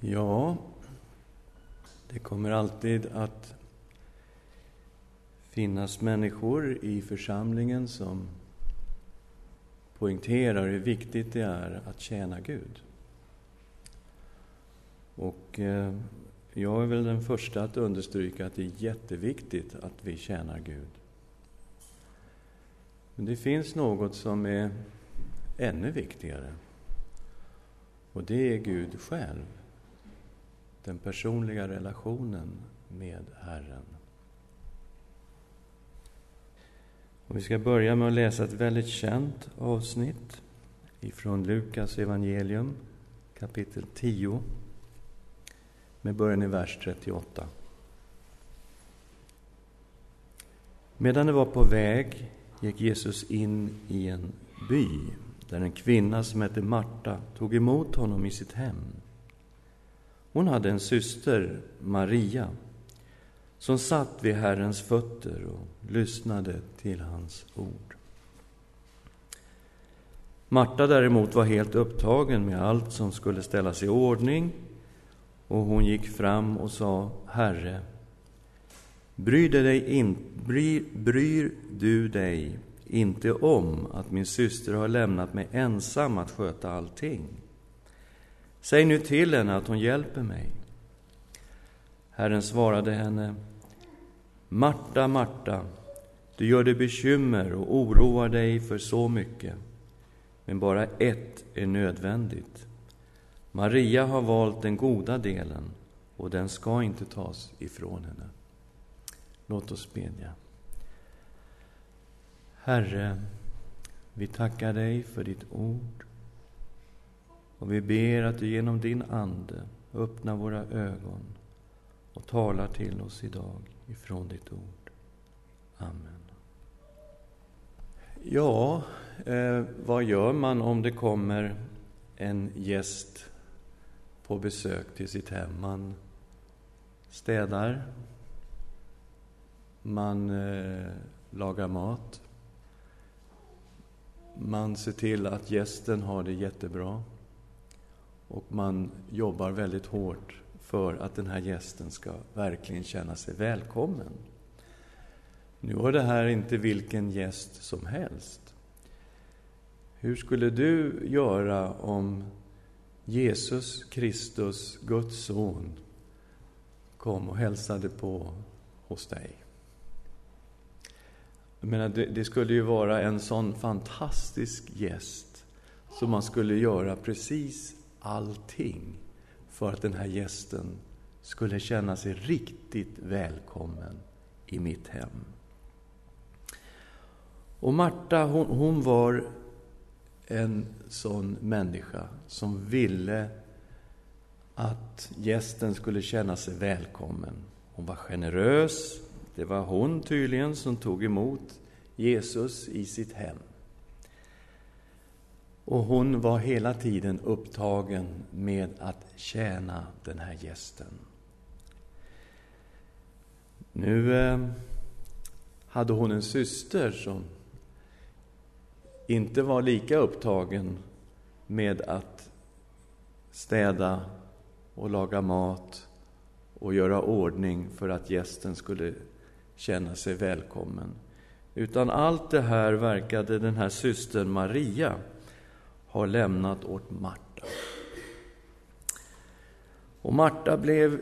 Ja, det kommer alltid att finnas människor i församlingen som poängterar hur viktigt det är att tjäna Gud. Och eh, jag är väl den första att understryka att det är jätteviktigt att vi tjänar Gud. Men det finns något som är ännu viktigare. Och det är Gud själv. Den personliga relationen med Herren. Och vi ska börja med att läsa ett väldigt känt avsnitt ifrån Lukas evangelium kapitel 10 med början i vers 38. Medan de var på väg gick Jesus in i en by där en kvinna som hette Marta tog emot honom i sitt hem. Hon hade en syster, Maria, som satt vid Herrens fötter och lyssnade till hans ord. Marta däremot var helt upptagen med allt som skulle ställas i ordning och hon gick fram och sa, Herre, bryr, dig in, bryr, bryr du dig inte om att min syster har lämnat mig ensam att sköta allting? Säg nu till henne att hon hjälper mig. Herren svarade henne, Marta, Marta, du gör dig bekymmer och oroar dig för så mycket, men bara ett är nödvändigt. Maria har valt den goda delen och den ska inte tas ifrån henne. Låt oss bedja. Herre, vi tackar dig för ditt ord och vi ber att du genom din Ande öppnar våra ögon och talar till oss idag ifrån ditt ord. Amen. Ja, eh, vad gör man om det kommer en gäst på besök till sitt hem. Man städar, man eh, lagar mat, man ser till att gästen har det jättebra och man jobbar väldigt hårt för att den här gästen ska verkligen känna sig välkommen. Nu var det här inte vilken gäst som helst. Hur skulle du göra om Jesus Kristus, Guds son, kom och hälsade på hos dig. Jag menar, det, det skulle ju vara en sån fantastisk gäst som man skulle göra precis allting för att den här gästen skulle känna sig riktigt välkommen i mitt hem. Och Marta, hon, hon var en sån människa som ville att gästen skulle känna sig välkommen. Hon var generös. Det var hon tydligen som tog emot Jesus i sitt hem. Och hon var hela tiden upptagen med att tjäna den här gästen. Nu eh, hade hon en syster som inte var lika upptagen med att städa och laga mat och göra ordning för att gästen skulle känna sig välkommen. Utan allt det här verkade den här systern Maria har lämnat åt Marta. Och Marta blev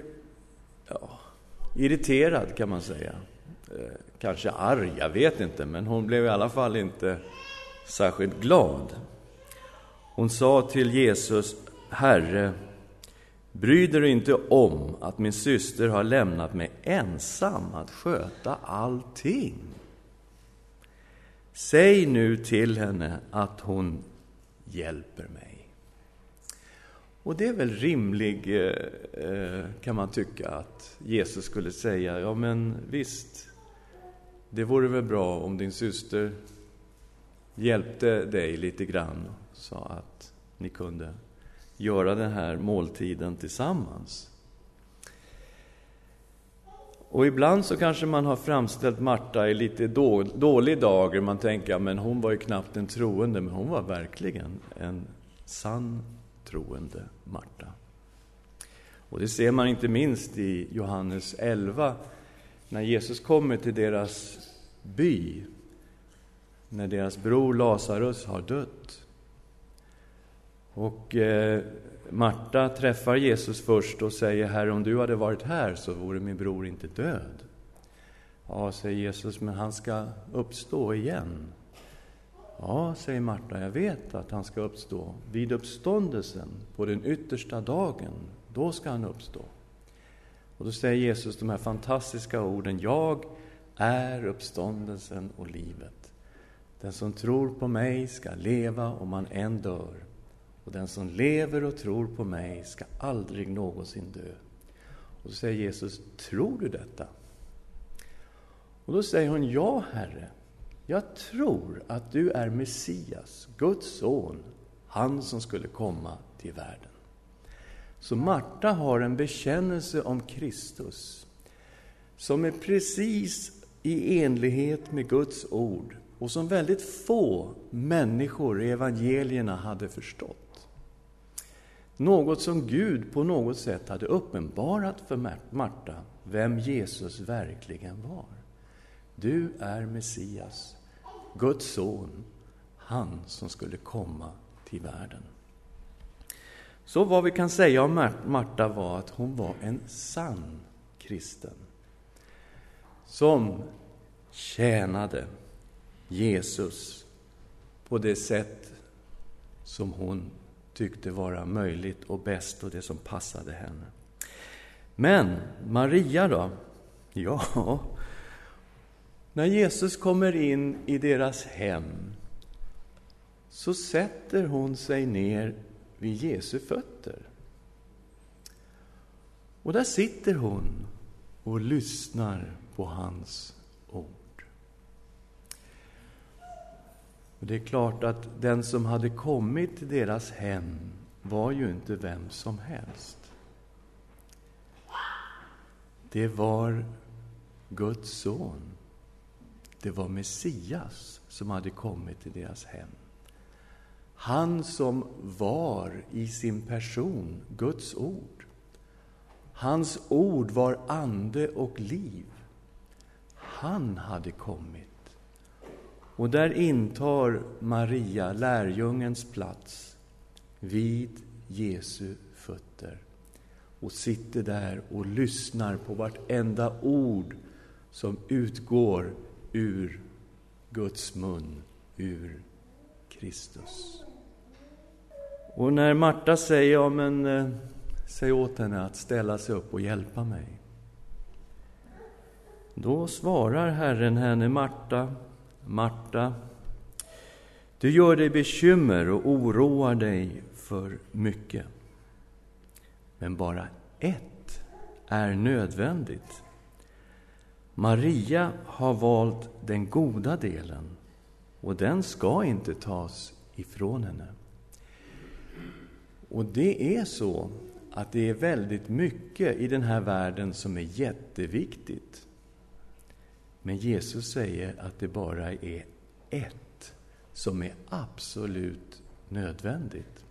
ja, irriterad, kan man säga. Eh, kanske arg, jag vet inte, men hon blev i alla fall inte särskilt glad. Hon sa till Jesus, Herre, bryr du inte om att min syster har lämnat mig ensam att sköta allting? Säg nu till henne att hon hjälper mig. Och det är väl rimligt, eh, kan man tycka, att Jesus skulle säga, ja men visst, det vore väl bra om din syster hjälpte dig lite grann och sa att ni kunde göra den här måltiden tillsammans. Och ibland så kanske man har framställt Marta i lite då, dålig dager. Man tänker, men hon var ju knappt en troende, men hon var verkligen en sann troende Marta. Och det ser man inte minst i Johannes 11, när Jesus kommer till deras by, när deras bror Lazarus har dött. Och eh, Marta träffar Jesus först och säger, Herre, om du hade varit här så vore min bror inte död. Ja, säger Jesus, men han ska uppstå igen. Ja, säger Marta, jag vet att han ska uppstå. Vid uppståndelsen, på den yttersta dagen, då ska han uppstå. Och då säger Jesus de här fantastiska orden, jag är uppståndelsen och livet. Den som tror på mig ska leva om han än dör. Och den som lever och tror på mig ska aldrig någonsin dö. Och så säger Jesus, tror du detta? Och då säger hon, ja, Herre, jag tror att du är Messias, Guds son, han som skulle komma till världen. Så Marta har en bekännelse om Kristus som är precis i enlighet med Guds ord och som väldigt få människor i evangelierna hade förstått. Något som Gud på något sätt hade uppenbarat för Marta, vem Jesus verkligen var. Du är Messias, Guds son, han som skulle komma till världen. Så vad vi kan säga om Marta var att hon var en sann kristen som tjänade Jesus på det sätt som hon tyckte vara möjligt och bäst och det som passade henne. Men Maria då? Ja, när Jesus kommer in i deras hem så sätter hon sig ner vid Jesu fötter. Och där sitter hon och lyssnar på hans ord. Och Det är klart att den som hade kommit till deras hem var ju inte vem som helst. Det var Guds son. Det var Messias som hade kommit till deras hem. Han som var i sin person Guds ord. Hans ord var ande och liv. Han hade kommit. Och där intar Maria lärjungens plats vid Jesu fötter och sitter där och lyssnar på vartenda ord som utgår ur Guds mun, ur Kristus. Och när Marta säger, ja men eh, säg åt henne att ställa sig upp och hjälpa mig. Då svarar Herren henne, Marta, Marta, du gör dig bekymmer och oroar dig för mycket. Men bara ett är nödvändigt. Maria har valt den goda delen och den ska inte tas ifrån henne. Och det är så att det är väldigt mycket i den här världen som är jätteviktigt. Men Jesus säger att det bara är ett som är absolut nödvändigt.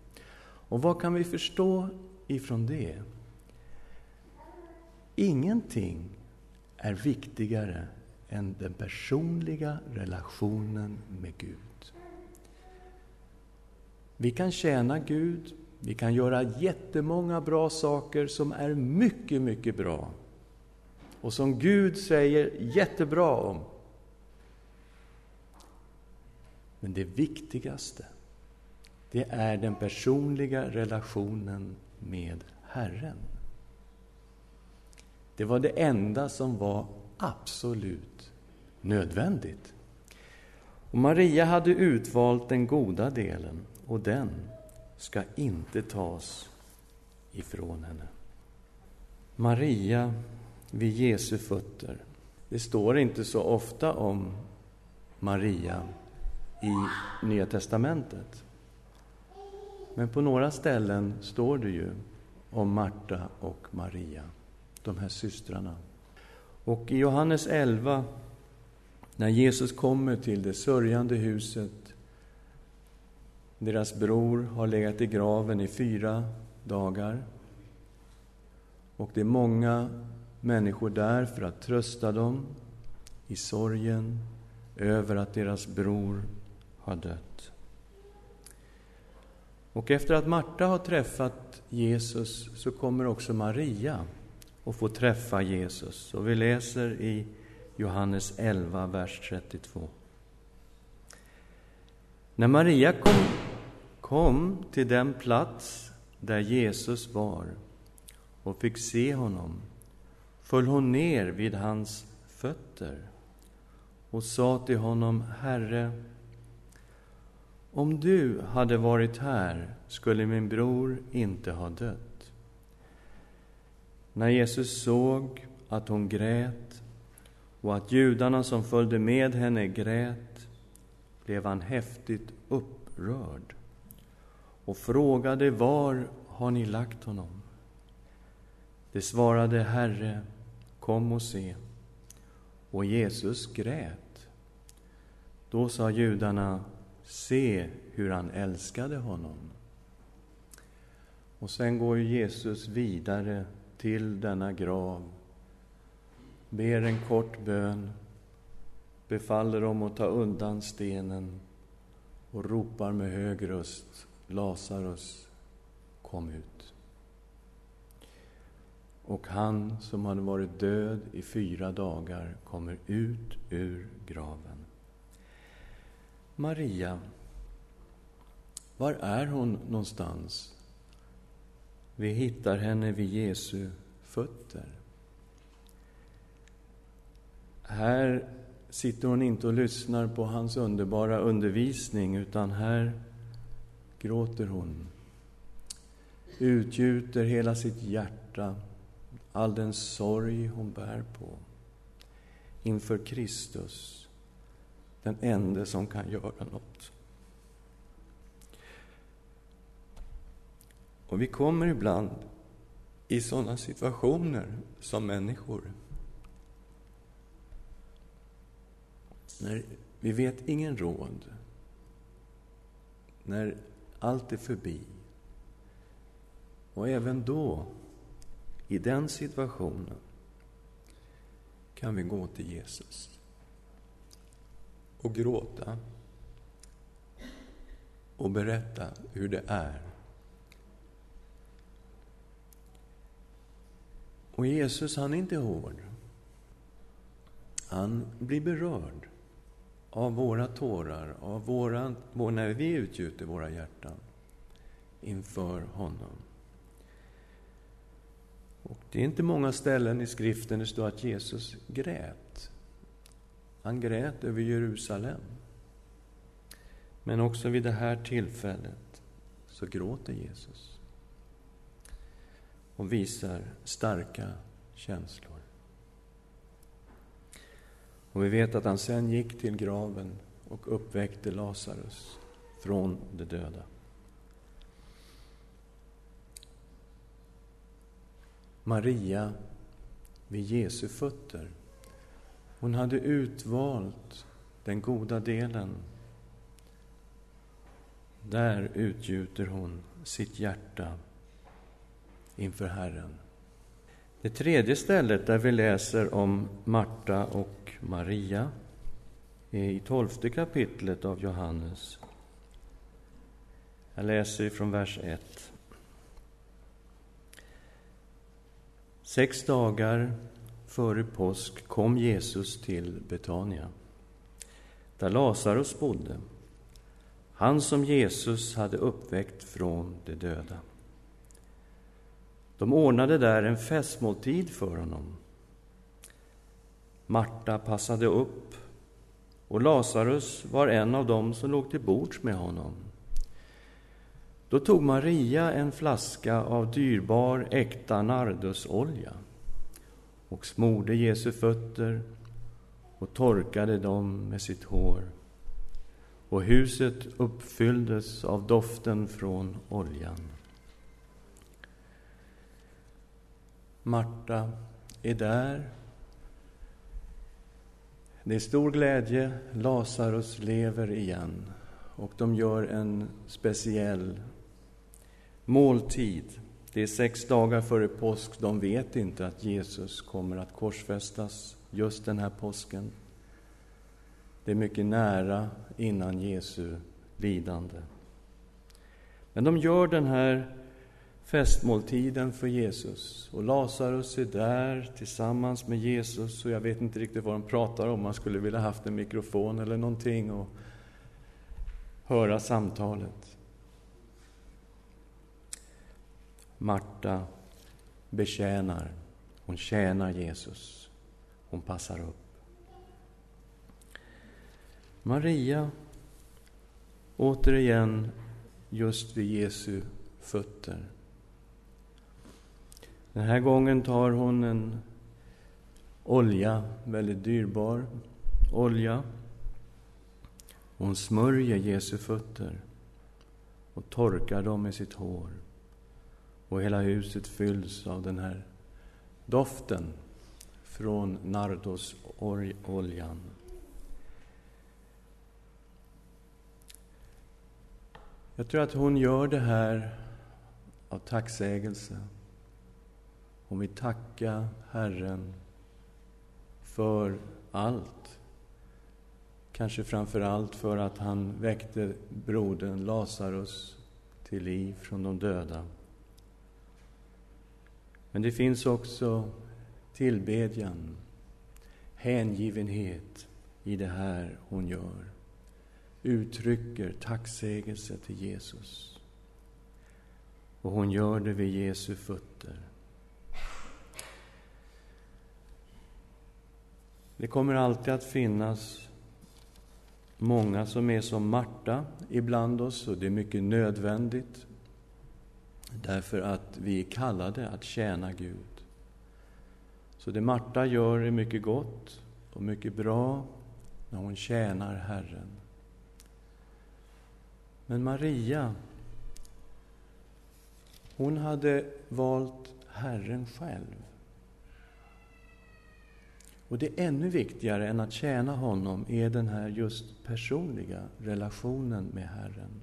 Och vad kan vi förstå ifrån det? Ingenting är viktigare än den personliga relationen med Gud. Vi kan tjäna Gud, vi kan göra jättemånga bra saker som är mycket, mycket bra och som Gud säger jättebra om. Men det viktigaste, det är den personliga relationen med Herren. Det var det enda som var absolut nödvändigt. Och Maria hade utvalt den goda delen och den ska inte tas ifrån henne. Maria vid Jesu fötter. Det står inte så ofta om Maria i Nya testamentet. Men på några ställen står det ju om Marta och Maria, de här systrarna. Och i Johannes 11, när Jesus kommer till det sörjande huset deras bror har legat i graven i fyra dagar. Och det är många människor där för att trösta dem i sorgen över att deras bror har dött. Och efter att Marta har träffat Jesus så kommer också Maria att få träffa Jesus. Och vi läser i Johannes 11, vers 32. När Maria kom, kom till den plats där Jesus var och fick se honom föll hon ner vid hans fötter och sa till honom, Herre, om du hade varit här skulle min bror inte ha dött. När Jesus såg att hon grät och att judarna som följde med henne grät blev han häftigt upprörd och frågade var har ni lagt honom? Det svarade Herre, kom och se. Och Jesus grät. Då sa judarna, se hur han älskade honom. Och sen går Jesus vidare till denna grav, ber en kort bön, befaller dem att ta undan stenen och ropar med hög röst, Lazarus, kom ut. Och han som hade varit död i fyra dagar kommer ut ur graven. Maria, var är hon någonstans? Vi hittar henne vid Jesu fötter. Här sitter hon inte och lyssnar på hans underbara undervisning, utan här gråter hon, utgjuter hela sitt hjärta all den sorg hon bär på inför Kristus, den ende som kan göra något. Och vi kommer ibland i sådana situationer som människor. När vi vet ingen råd. När allt är förbi. Och även då i den situationen kan vi gå till Jesus och gråta och berätta hur det är. Och Jesus, han är inte hård. Han blir berörd av våra tårar, av våra, när vi utgjuter våra hjärtan inför honom. Och det är inte många ställen i skriften det står att Jesus grät. Han grät över Jerusalem. Men också vid det här tillfället så gråter Jesus och visar starka känslor. Och vi vet att han sen gick till graven och uppväckte Lazarus från de döda. Maria vid Jesu fötter. Hon hade utvalt den goda delen. Där utgjuter hon sitt hjärta inför Herren. Det tredje stället där vi läser om Marta och Maria är i tolfte kapitlet av Johannes. Jag läser från vers 1. Sex dagar före påsk kom Jesus till Betania, där Lazarus bodde, han som Jesus hade uppväckt från de döda. De ordnade där en festmåltid för honom. Marta passade upp och Lazarus var en av dem som låg till bords med honom. Då tog Maria en flaska av dyrbar äkta nardusolja och smorde Jesu fötter och torkade dem med sitt hår. Och huset uppfylldes av doften från oljan. Marta är där. Det är stor glädje. Lazarus lever igen och de gör en speciell måltid Det är sex dagar före påsk. De vet inte att Jesus kommer att korsfästas just den här påsken. Det är mycket nära innan Jesu lidande. Men de gör den här festmåltiden för Jesus. Och Lazarus är där tillsammans med Jesus och jag vet inte riktigt vad de pratar om. Man skulle vilja haft en mikrofon eller någonting och höra samtalet. Marta betjänar. Hon tjänar Jesus. Hon passar upp. Maria, återigen just vid Jesu fötter. Den här gången tar hon en olja, väldigt dyrbar olja. Hon smörjer Jesu fötter och torkar dem med sitt hår. Och hela huset fylls av den här doften från nardosoljan. Jag tror att hon gör det här av tacksägelse. Hon vill tacka Herren för allt. Kanske framför allt för att han väckte brodern Lazarus till liv från de döda. Men det finns också tillbedjan, hängivenhet i det här hon gör. Uttrycker tacksägelse till Jesus. Och hon gör det vid Jesu fötter. Det kommer alltid att finnas många som är som Marta ibland oss, och det är mycket nödvändigt därför att vi är kallade att tjäna Gud. Så det Marta gör är mycket gott och mycket bra när hon tjänar Herren. Men Maria, hon hade valt Herren själv. Och det är ännu viktigare än att tjäna honom är den här just personliga relationen med Herren.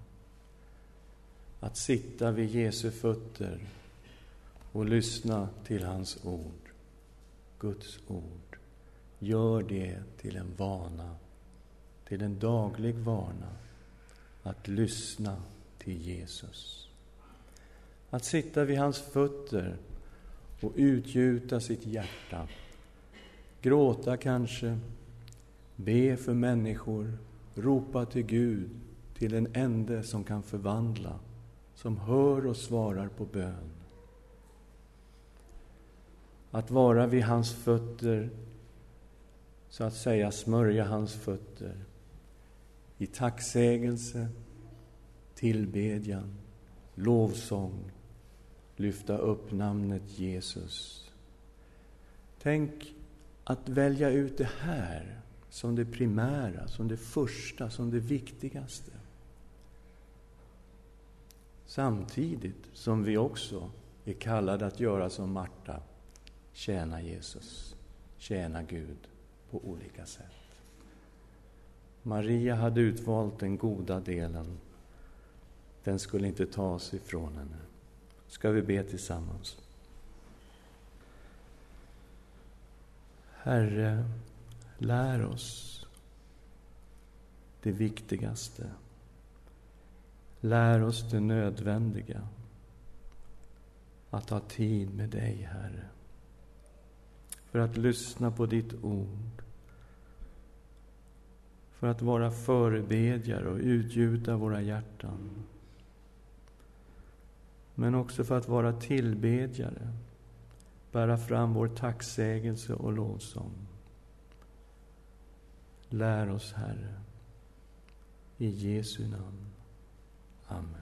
Att sitta vid Jesu fötter och lyssna till hans ord, Guds ord. Gör det till en vana, till en daglig vana, att lyssna till Jesus. Att sitta vid hans fötter och utgjuta sitt hjärta gråta kanske, be för människor, ropa till Gud, till den ende som kan förvandla, som hör och svarar på bön. Att vara vid hans fötter, så att säga smörja hans fötter i tacksägelse, tillbedjan, lovsång, lyfta upp namnet Jesus. Tänk att välja ut det här som det primära, som det första, som det viktigaste. Samtidigt som vi också är kallade att göra som Marta, tjäna Jesus, tjäna Gud på olika sätt. Maria hade utvalt den goda delen. Den skulle inte tas ifrån henne. Ska vi be tillsammans? Herre, lär oss det viktigaste. Lär oss det nödvändiga. Att ha tid med dig, Herre. För att lyssna på ditt ord. För att vara förebedjare och utgjuta våra hjärtan. Men också för att vara tillbedjare bära fram vår tacksägelse och lovsång. Lär oss, Herre. I Jesu namn. Amen.